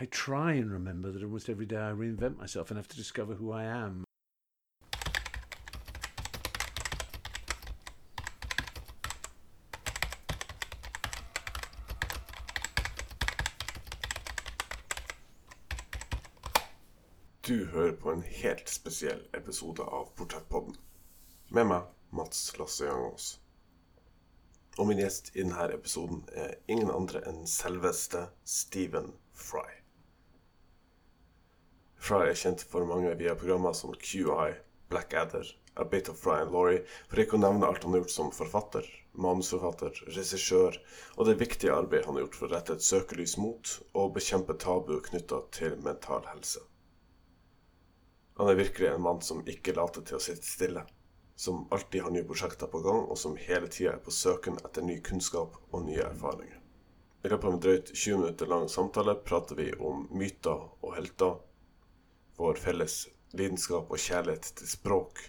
I try and remember that almost every day I reinvent myself and have to discover who I am. Du hører på en helt spesiell episode av Portrettpodden. Med meg, Mats Lasse Jangås. Og min gjest i denne episoden er ingen andre enn selveste Stephen Fry. Fry er kjent for mange via programmer som QI, Blackadder, A Bit of Fry and Laurie, for ikke å nevne alt han har gjort som forfatter, manusforfatter, regissør, og det viktige arbeidet han har gjort for å rette et søkelys mot og bekjempe tabu knytta til mental helse. Han er virkelig en mann som ikke later til å sitte stille. Som alltid har nye prosjekter på gang, og som hele tida er på søken etter ny kunnskap og nye erfaringer. I løpet av en drøyt 20 minutter lang samtale prater vi om myter og helter, vår felles lidenskap og kjærlighet til språk,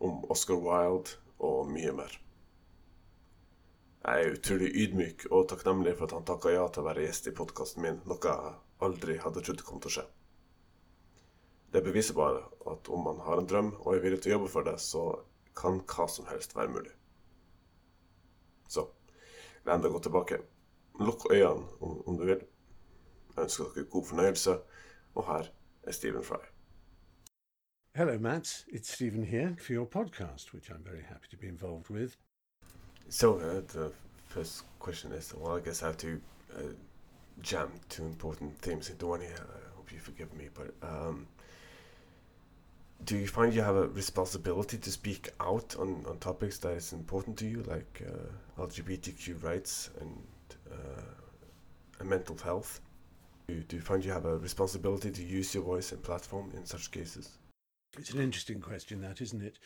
om Oscar Wilde og mye mer. Jeg er utrolig ydmyk og takknemlig for at han takka ja til å være gjest i podkasten min, noe jeg aldri hadde trodd kom til å skje. Det beviser bare at om man har en drøm og er villig til å jobbe for det, så kan hva som helst være mulig. Så len deg godt tilbake. Lukk øynene om, om du vil. Jeg ønsker dere god fornøyelse, og her er Stephen Fry. Hello, Matt. It's Stephen here for your podcast, which I'm very happy to be involved with. So uh, the first question is, well, I guess I have to uh, jam two important themes into one here. I hope you forgive me, but um, do you find you have a responsibility to speak out on, on topics that is important to you, like uh, LGBTQ rights and uh, and mental health? Do, you find you have a responsibility to use your voice and platform in such cases? It's an interesting question, that, isn't it?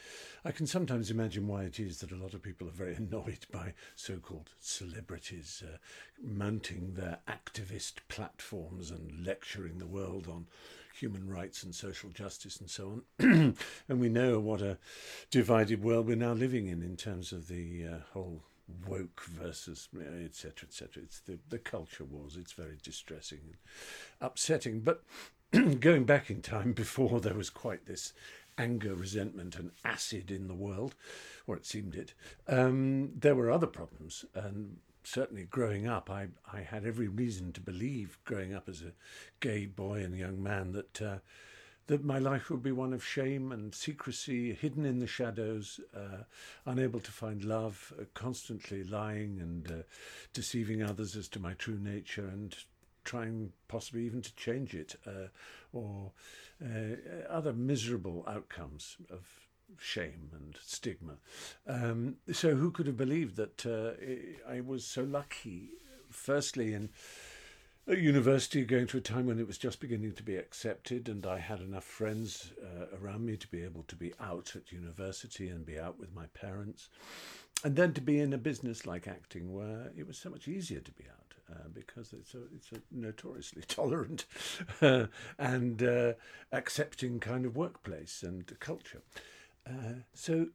I can sometimes imagine why it is that a lot of people are very annoyed by so called celebrities uh, mounting their activist platforms and lecturing the world on human rights and social justice and so on. and we know what a divided world we're now living in in terms of the uh, whole woke versus etc etc it's the the culture wars. It's very distressing and upsetting. But going back in time before there was quite this anger resentment and acid in the world or it seemed it um, there were other problems. And certainly growing up, I, I had every reason to believe, growing up as a gay boy and young man, that uh, that my life would be one of shame and secrecy, hidden in the shadows, uh, unable to find love, uh, constantly lying and uh, deceiving others as to my true nature, and trying possibly even to change it, uh, or uh, other miserable outcomes of shame and stigma. Um, so who could have believed that uh, I was so lucky, firstly in at university going to a time when it was just beginning to be accepted and I had enough friends uh, around me to be able to be out at university and be out with my parents. And then to be in a business like acting where it was so much easier to be out uh, because it's a it's a notoriously tolerant uh, and uh, accepting kind of workplace and culture. Uh, so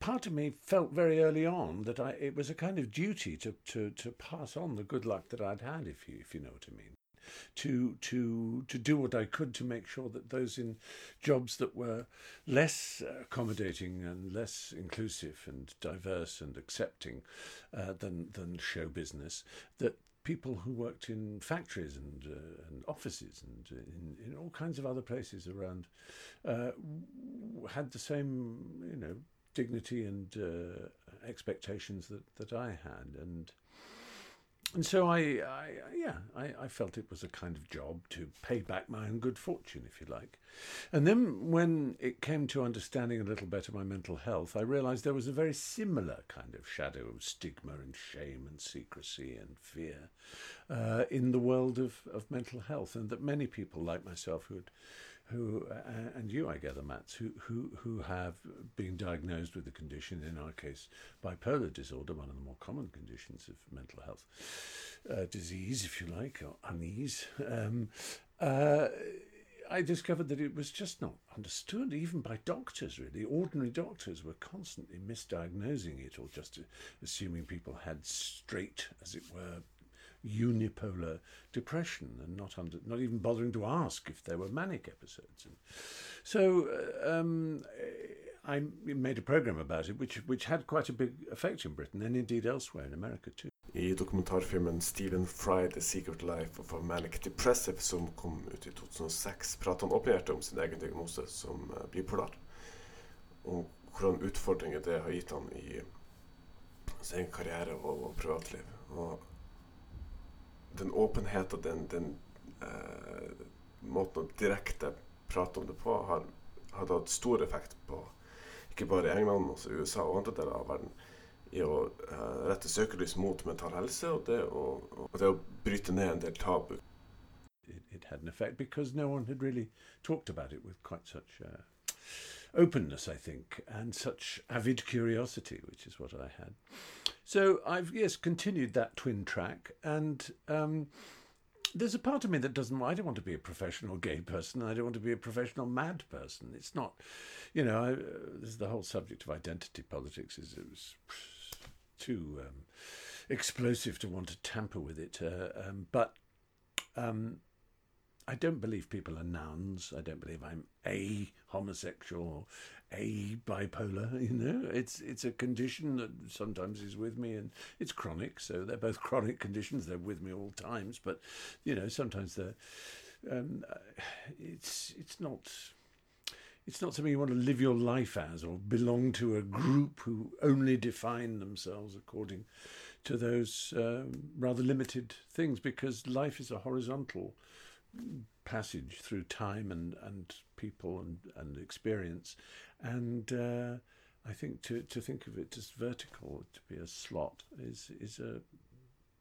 part of me felt very early on that I, it was a kind of duty to, to, to pass on the good luck that I'd had, if you, if you know what I mean. To, to, to do what I could to make sure that those in jobs that were less accommodating and less inclusive and diverse and accepting uh, than, than show business, that people who worked in factories and uh, and offices and in, in all kinds of other places around uh, had the same you know dignity and uh, expectations that that I had and and so I, I yeah, I, I felt it was a kind of job to pay back my own good fortune, if you like. And then when it came to understanding a little better my mental health, I realized there was a very similar kind of shadow of stigma and shame and secrecy and fear uh, in the world of, of mental health, and that many people like myself who had who and you, I gather, Mats, who who who have been diagnosed with the condition. In our case, bipolar disorder, one of the more common conditions of mental health uh, disease, if you like, or unease. Um, uh, I discovered that it was just not understood, even by doctors, really. Ordinary doctors were constantly misdiagnosing it or just assuming people had straight, as it were, unipolar depression and not under, not even bothering to ask if there were manic episodes. And so uh, um, I made a program about it, which which had quite a big effect in Britain and indeed elsewhere in America too. I dokumentarfilmen Stephen Fry The Secret Life of a Manic Depressive som kom ut i 2006, prater han åpenhjertig om sin egen diagnose som uh, bipolar. Og hvordan utfordringer det har gitt han i sin karriere og privatliv. Og den åpenheten, den, den uh, måten å direkte prate om det på, har, har hatt stor effekt på ikke bare England, men også USA og andre deler av verden i å uh, rette søkelys mot mental helse og det å, og det å bryte ned en del tabu. It, it, had an effect because no one had really talked about it with quite such uh, openness, I think, and such avid curiosity, which is what I had. So I've, yes, continued that twin track and. Um, there's a part of me that doesn't. I don't want to be a professional gay person. I don't want to be a professional mad person. It's not, you know. I, uh, the whole subject of identity politics is it was too um, explosive to want to tamper with it. Uh, um, but um, I don't believe people are nouns. I don't believe I'm a homosexual a bipolar. You know, it's it's a condition that sometimes is with me, and it's chronic. So they're both chronic conditions. They're with me all times. But you know, sometimes they're. Um, it's it's not it's not something you want to live your life as or belong to a group who only define themselves according to those um, rather limited things because life is a horizontal passage through time and, and people and, and experience. And uh, I think to, to think of it as vertical, to be a slot, is, is a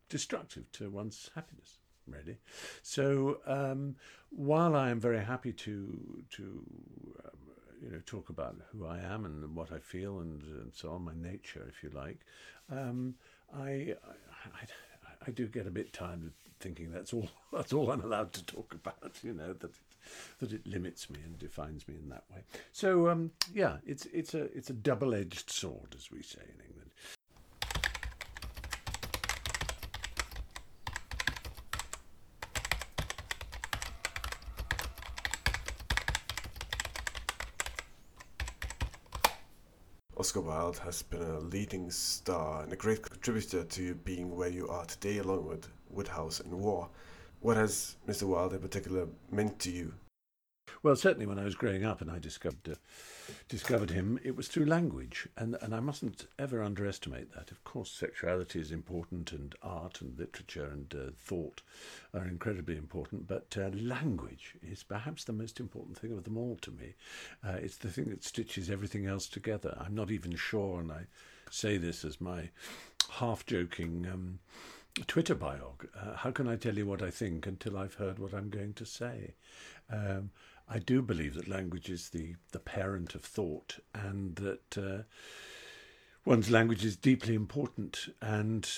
destructive to one's happiness really. So um, while I am very happy to to um, you know talk about who I am and what I feel and, and so on, my nature, if you like, um, I, I, I do get a bit tired of thinking that's all that's all I'm allowed to talk about. You know that it, that it limits me and defines me in that way. So um, yeah, it's it's a it's a double edged sword, as we say in England. Oscar Wilde has been a leading star and a great contributor to being where you are today, along with Wodehouse and Waugh. What has Mr. Wilde in particular meant to you well, certainly when I was growing up and I discovered uh, discovered him, it was through language, and and I mustn't ever underestimate that. Of course, sexuality is important, and art and literature and uh, thought are incredibly important, but uh, language is perhaps the most important thing of them all to me. Uh, it's the thing that stitches everything else together. I'm not even sure, and I say this as my half joking. Um, Twitter biog. Uh, how can I tell you what I think until I've heard what I'm going to say? Um, I do believe that language is the, the parent of thought and that uh, one's language is deeply important and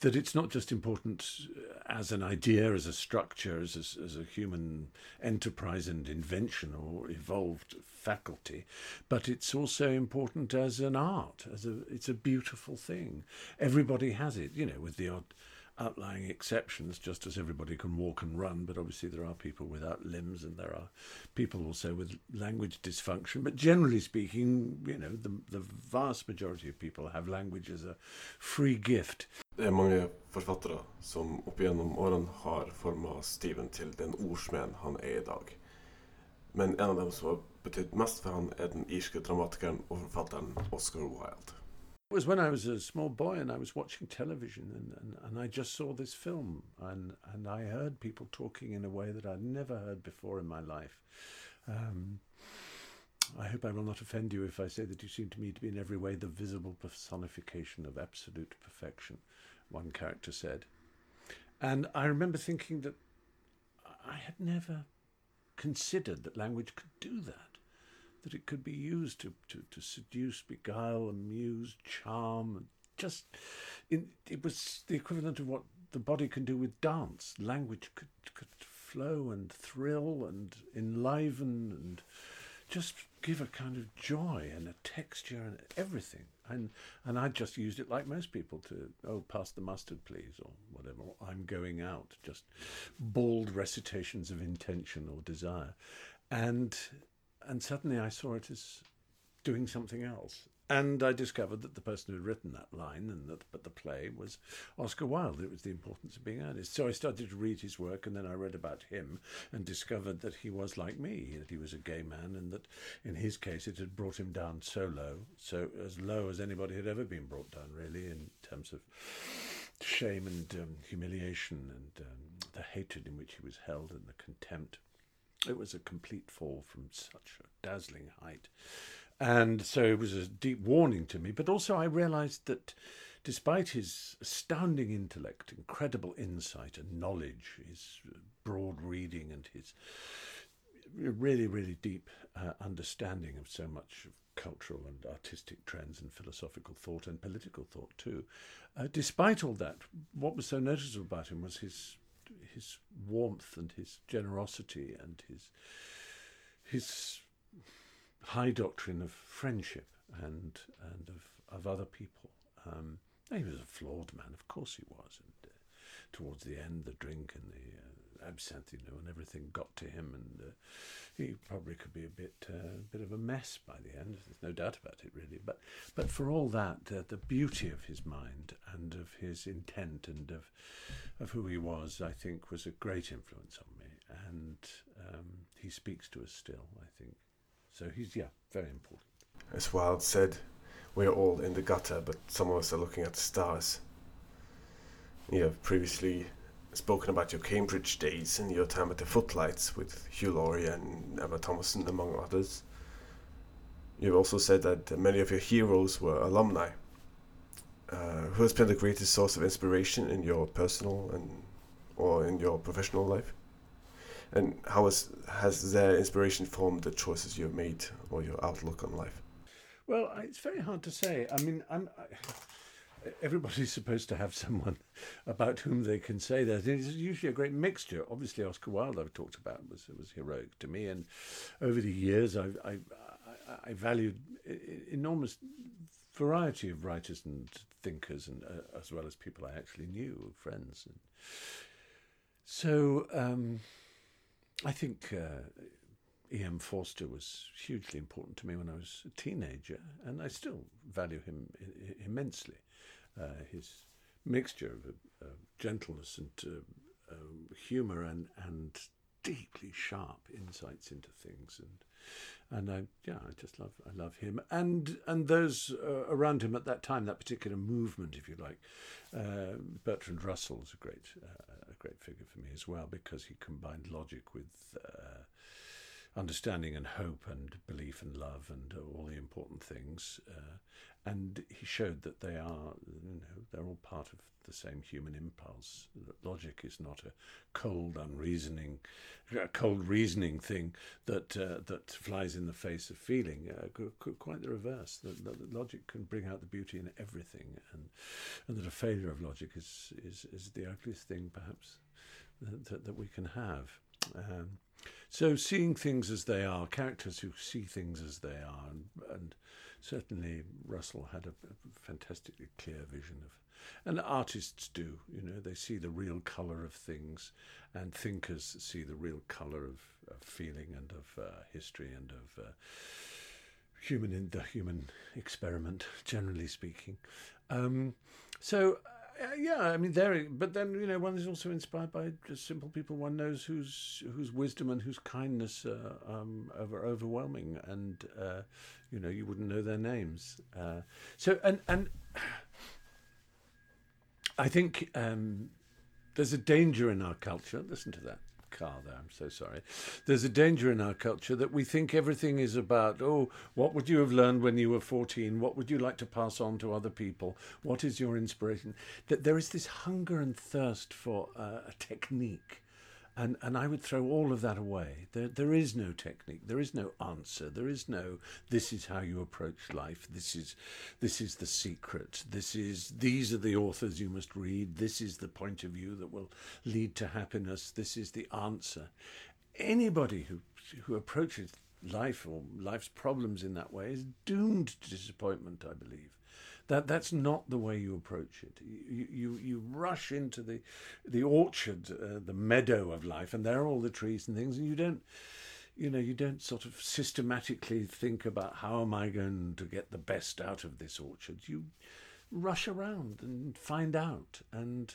that it's not just important as an idea, as a structure, as a, as a human enterprise and invention or evolved faculty, but it's also important as an art, as a it's a beautiful thing. Everybody has it, you know, with the odd outlying exceptions, just as everybody can walk and run, but obviously there are people without limbs and there are people also with language dysfunction. But generally speaking, you know, the, the vast majority of people have language as a free gift. Det er mange forfattere som opp gjennom årene har forma Stephen til den ordsmeden han er i dag. Men en av dem som har betydd mest for han, er den irske dramatikeren og forfatteren Oscar Wilde. It was when I was a small boy and I was watching television and, and, and I just saw this film and, and I heard people talking in a way that I'd never heard before in my life. Um, I hope I will not offend you if I say that you seem to me to be in every way the visible personification of absolute perfection, one character said. And I remember thinking that I had never considered that language could do that that it could be used to, to, to seduce, beguile, amuse, charm. Just in, it was the equivalent of what the body can do with dance. Language could could flow and thrill and enliven and just give a kind of joy and a texture and everything. And and I just used it like most people to oh pass the mustard please or whatever. I'm going out. Just bald recitations of intention or desire, and and suddenly I saw it as doing something else. And I discovered that the person who had written that line and that but the play was Oscar Wilde. It was the importance of being earnest. So I started to read his work, and then I read about him and discovered that he was like me, that he was a gay man, and that in his case it had brought him down so low, so as low as anybody had ever been brought down, really, in terms of shame and um, humiliation and um, the hatred in which he was held and the contempt. It was a complete fall from such a dazzling height. And so it was a deep warning to me. But also, I realized that despite his astounding intellect, incredible insight and knowledge, his broad reading, and his really, really deep uh, understanding of so much of cultural and artistic trends and philosophical thought and political thought too. Uh, despite all that, what was so noticeable about him was his his warmth and his generosity and his his high doctrine of friendship and and of, of other people. Um, he was a flawed man, of course he was. And uh, towards the end, the drink and the uh, absinthe, you know, and everything got to him, and uh, he probably could be a bit uh, bit of a mess by the end. There's no doubt about it, really. But but for all that, uh, the beauty of his mind and of his intent and of of who he was, I think, was a great influence on me, and um, he speaks to us still. I think. So he's, yeah, very important. As Wilde said, we're all in the gutter, but some of us are looking at the stars. You previously spoken about your Cambridge days and your time at the Footlights with Hugh Laurie and Emma Thompson, among others. You've also said that many of your heroes were alumni. Uh, who has been the greatest source of inspiration in your personal and or in your professional life? And how has, has their inspiration formed the choices you've made or your outlook on life? Well, it's very hard to say. I mean, I'm. I, everybody's supposed to have someone about whom they can say that. It's usually a great mixture. Obviously, Oscar Wilde, I've talked about, was was heroic to me, and over the years, I I, I, valued enormous variety of writers and thinkers, and uh, as well as people I actually knew, friends, and so. Um, I think uh, E.M. Forster was hugely important to me when I was a teenager, and I still value him immensely. Uh, his mixture of uh, gentleness and uh, uh, humour and, and deeply sharp insights into things and and I yeah I just love I love him and and those uh, around him at that time that particular movement if you like uh, Bertrand Russell is a great uh, a great figure for me as well because he combined logic with uh, understanding and hope and belief and love and all the important things uh, and he showed that they are you know they're all part of the same human impulse that logic is not a cold unreasoning a cold reasoning thing that uh, that flies in the face of feeling uh, quite the reverse that, that, logic can bring out the beauty in everything and and that a failure of logic is is, is the ugliest thing perhaps that, that we can have. Um, so seeing things as they are, characters who see things as they are, and, and certainly Russell had a, a, fantastically clear vision of, and artists do, you know, they see the real colour of things, and thinkers see the real colour of, of, feeling and of uh, history and of uh, human in the human experiment, generally speaking. Um, so uh, yeah, I mean, there. But then you know, one is also inspired by just simple people one knows whose whose wisdom and whose kindness uh, um, are overwhelming, and uh, you know, you wouldn't know their names. Uh, so, and and I think um, there's a danger in our culture. Listen to that car there. I'm so sorry. There's a danger in our culture that we think everything is about, oh, what would you have learned when you were 14? What would you like to pass on to other people? What is your inspiration? That there is this hunger and thirst for uh, a technique and and I would throw all of that away. There there is no technique. There is no answer. There is no this is how you approach life. This is this is the secret. This is these are the authors you must read. This is the point of view that will lead to happiness. This is the answer. Anybody who who approaches life or life's problems in that way is doomed to disappointment, I believe. That that's not the way you approach it. You you, you rush into the the orchard, uh, the meadow of life, and there are all the trees and things, and you don't you know you don't sort of systematically think about how am I going to get the best out of this orchard. You rush around and find out and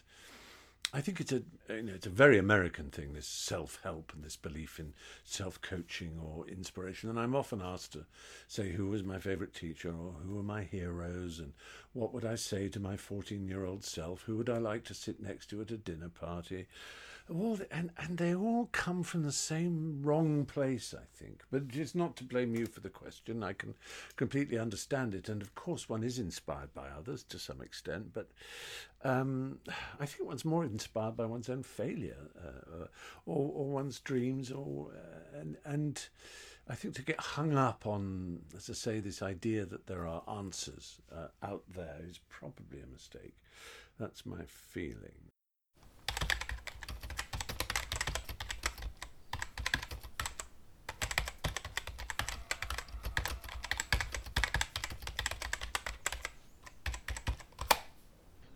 I think it's a you know it's a very American thing this self help and this belief in self coaching or inspiration. And I'm often asked to say who was my favorite teacher or who are my heroes? And what would I say to my 14 year old self? Who would I like to sit next to at a dinner party and and they all come from the same wrong place, I think. But it's not to blame you for the question. I can completely understand it, and of course, one is inspired by others to some extent. But um, I think one's more inspired by one's own failure, uh, uh or, or one's dreams, or uh, and and. I think to get hung up on, as I say, this idea that there are answers uh, out there is probably a mistake. That's my feeling.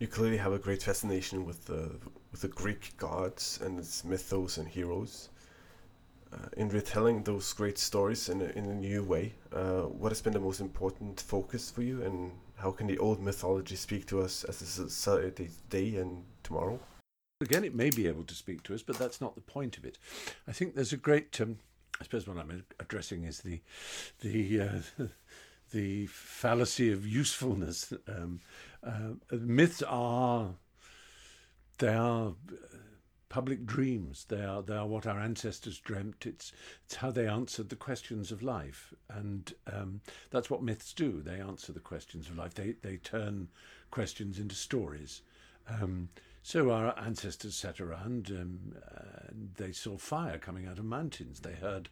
You clearly have a great fascination with the with the Greek gods and its mythos and heroes. Uh, in retelling those great stories in a, in a new way, uh, what has been the most important focus for you, and how can the old mythology speak to us as a society today and tomorrow? Again, it may be able to speak to us, but that's not the point of it. I think there's a great. Um, I suppose what I'm addressing is the the uh, the fallacy of usefulness. Um, uh, myths are they are uh, public dreams. They are they are what our ancestors dreamt. It's it's how they answered the questions of life, and um, that's what myths do. They answer the questions of life. They they turn questions into stories. Um, so our ancestors sat around um, and they saw fire coming out of mountains. They heard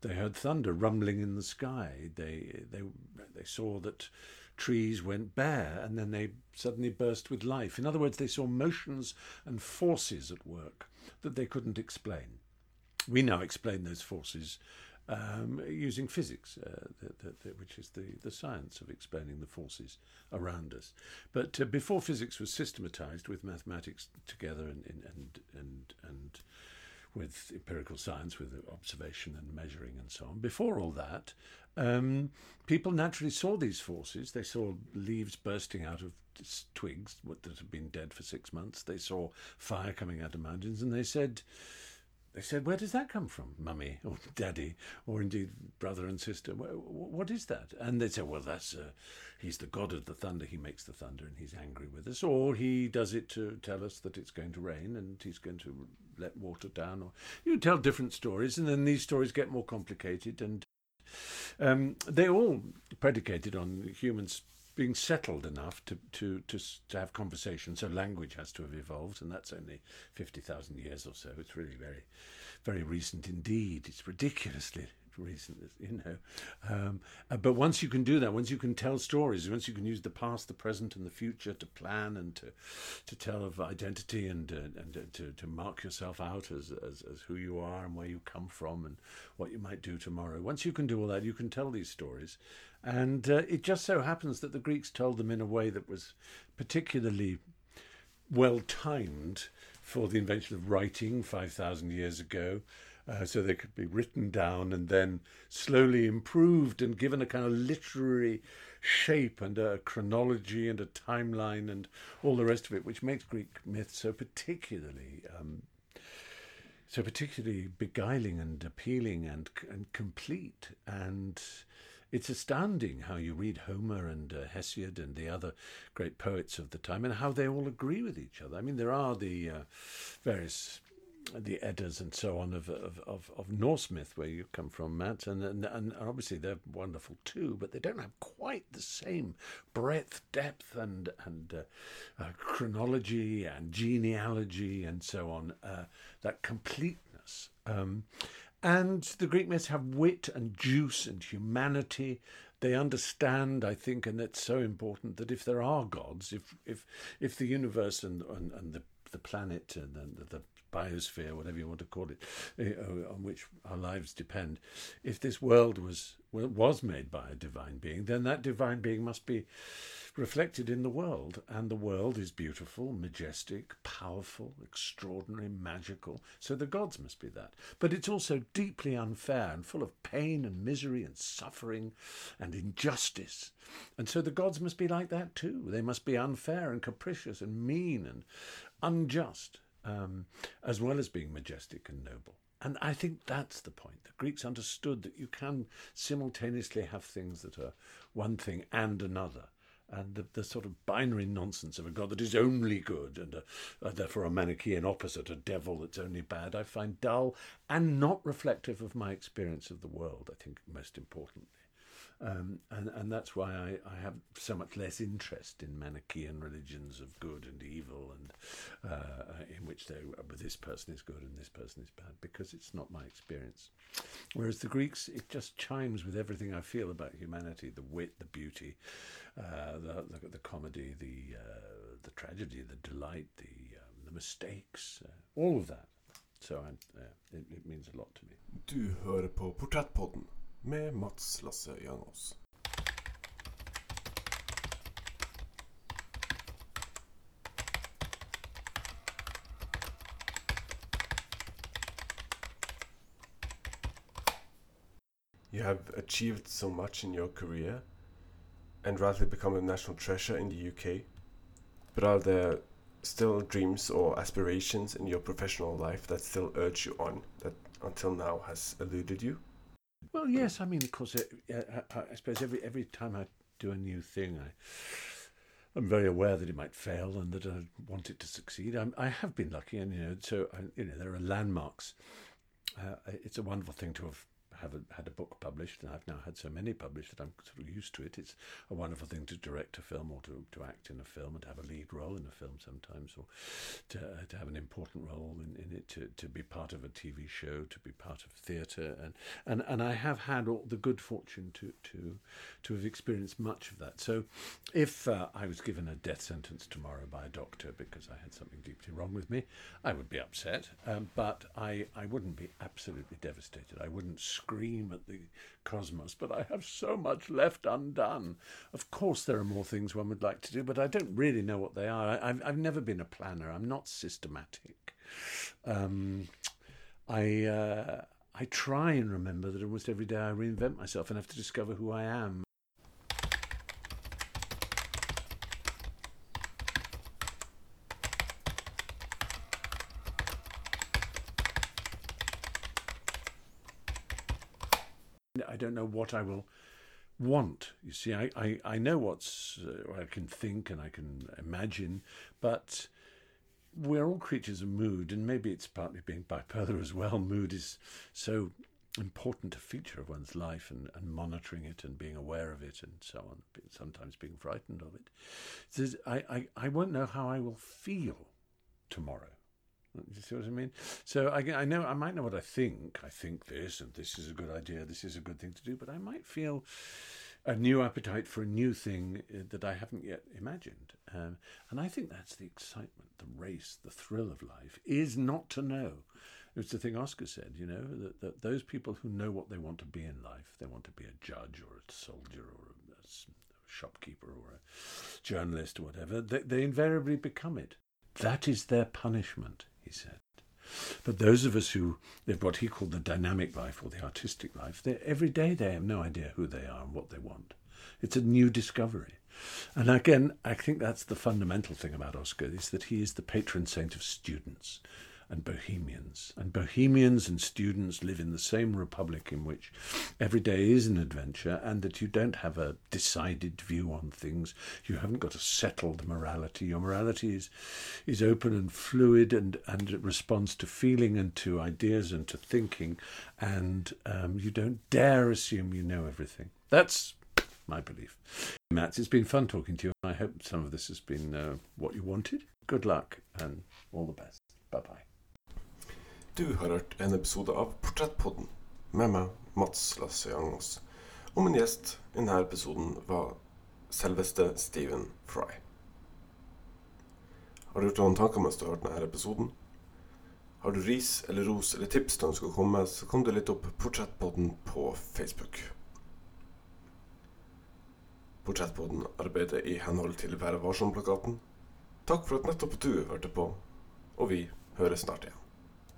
they heard thunder rumbling in the sky. They they they saw that trees went bare and then they suddenly burst with life. In other words, they saw motions and forces at work that they couldn't explain. We now explain those forces um, using physics, uh, the, the, the, which is the, the science of explaining the forces around us. But uh, before physics was systematized with mathematics together and, and, and, and with empirical science, with observation and measuring and so on. Before all that, um, people naturally saw these forces. They saw leaves bursting out of twigs that had been dead for six months. They saw fire coming out of mountains, and they said, they said, Where does that come from, mummy or daddy, or indeed brother and sister? What is that? And they said, Well, that's uh, he's the god of the thunder. He makes the thunder and he's angry with us. Or he does it to tell us that it's going to rain and he's going to let water down. Or you tell different stories, and then these stories get more complicated. And um, they all predicated on humans being settled enough to, to, to, to have conversation. So language has to have evolved, and that's only 50,000 years or so. It's really very, very recent indeed. It's ridiculously recent, you know. Um, uh, but once you can do that, once you can tell stories, once you can use the past, the present, and the future to plan and to to tell of identity and uh, and uh, to, to mark yourself out as, as as who you are and where you come from and what you might do tomorrow. Once you can do all that, you can tell these stories. And uh, it just so happens that the Greeks told them in a way that was particularly well timed for the invention of writing 5,000 years ago uh, so they could be written down and then slowly improved and given a kind of literary shape and a chronology and a timeline and all the rest of it, which makes Greek myth so particularly. Um, so particularly beguiling and appealing and and complete and it's astounding how you read Homer and uh, Hesiod and the other great poets of the time and how they all agree with each other. I mean, there are the uh, various the Eddas and so on of, of, of, of, Norse myth where you come from, Matt, and, and, and obviously they're wonderful too, but they don't have quite the same breadth, depth, and and uh, uh, chronology and genealogy and so on. Uh, that completeness. Um, and the Greek myths have wit and juice and humanity. They understand, I think, and it's so important that if there are gods, if if if the universe and and, and the the planet and the, the biosphere, whatever you want to call it, uh, on which our lives depend, if this world was was made by a divine being, then that divine being must be reflected in the world. And the world is beautiful, majestic, powerful, extraordinary, magical. So the gods must be that. But it's also deeply unfair and full of pain and misery and suffering and injustice. And so the gods must be like that too. They must be unfair and capricious and mean and unjust, um, as well as being majestic and noble. And I think that's the point. The Greeks understood that you can simultaneously have things that are one thing and another and the, the, sort of binary nonsense of a God that is only good and a, therefore a Manichaean opposite, a devil that's only bad, I find dull and not reflective of my experience of the world, I think, most importantly. Um, and, and that's why I, I have so much less interest in Manichaean religions of good and evil, and uh, in which they, this person is good and this person is bad, because it's not my experience. Whereas the Greeks, it just chimes with everything I feel about humanity the wit, the beauty, uh, the, the, the, comedy, the, uh, the tragedy, the delight, the, um, the mistakes, uh, all of that. So I, it, it means a lot to me. Du hører på Portrettpodden. Med Mats Lasse Jangås. You have achieved so much in your career and rightly become a national treasure in the UK. But are there still dreams or aspirations in your professional life that still urge you on that until now has eluded you? Well, yes. I mean, of course, I, I, suppose every every time I do a new thing, I I'm very aware that it might fail and that I want it to succeed. I'm, I have been lucky, and you know, so I, you know, there are landmarks. Uh, it's a wonderful thing to have have a, had a book published, and I've now had so many published that I'm sort of used to it. It's a wonderful thing to direct a film or to, to act in a film and to have a lead role in a film sometimes, or to, uh, to have an important role in, in it, to, to be part of a TV show, to be part of theatre. And, and, and I have had all the good fortune to, to, to have experienced much of that. So if uh, I was given a death sentence tomorrow by a doctor because I had something deeply wrong with me, I would be upset, um, but I, I wouldn't be absolutely devastated. I wouldn't scream at the cosmos, but I have so much left undone. Of course, there are more things one would like to do, but I don't really know what they are. I, have I've never been a planner. I'm not systematic. Um, I uh, I try and remember that almost every day I reinvent myself and have to discover who I am. Don't know what I will want. You see, I, I, I know what's, uh, I can think and I can imagine, but we're all creatures of mood, and maybe it's partly being bipolar as well. Mood is so important a feature of one's life and, and monitoring it and being aware of it and so on, sometimes being frightened of it. So I, I, I won't know how I will feel tomorrow. You see what I mean? So I, I know I might know what I think. I think this, and this is a good idea. This is a good thing to do. But I might feel a new appetite for a new thing uh, that I haven't yet imagined. Um, and I think that's the excitement, the race, the thrill of life is not to know. It's the thing Oscar said, you know, that, that those people who know what they want to be in life, they want to be a judge or a soldier or a, a shopkeeper or a journalist or whatever, they, they invariably become it. That is their punishment he said. But those of us who live what he called the dynamic life or the artistic life, every day they have no idea who they are and what they want. It's a new discovery. And again, I think that's the fundamental thing about Oscar is that he is the patron saint of students and bohemians. And bohemians and students live in the same republic in which every day is an adventure and that you don't have a decided view on things. You haven't got a settled morality. Your morality is, is open and fluid and, and it responds to feeling and to ideas and to thinking. And um, you don't dare assume you know everything. That's my belief. Mats, it's been fun talking to you. I hope some of this has been uh, what you wanted. Good luck and all the best. Bye bye. Du har hørt en episode av Portrettpodden med meg, Mats Lasse Jangås. Og min gjest i denne episoden var selveste Stephen Fry. Har du gjort noen tanker mens du har hørt denne episoden? Har du ris eller ros eller tips du ønsker å komme med, så kom du litt opp Portrettpodden på Facebook. Portrettpodden arbeider i henhold til Være varsom-plakaten. Takk for at nettopp du hørte på, og vi høres snart igjen.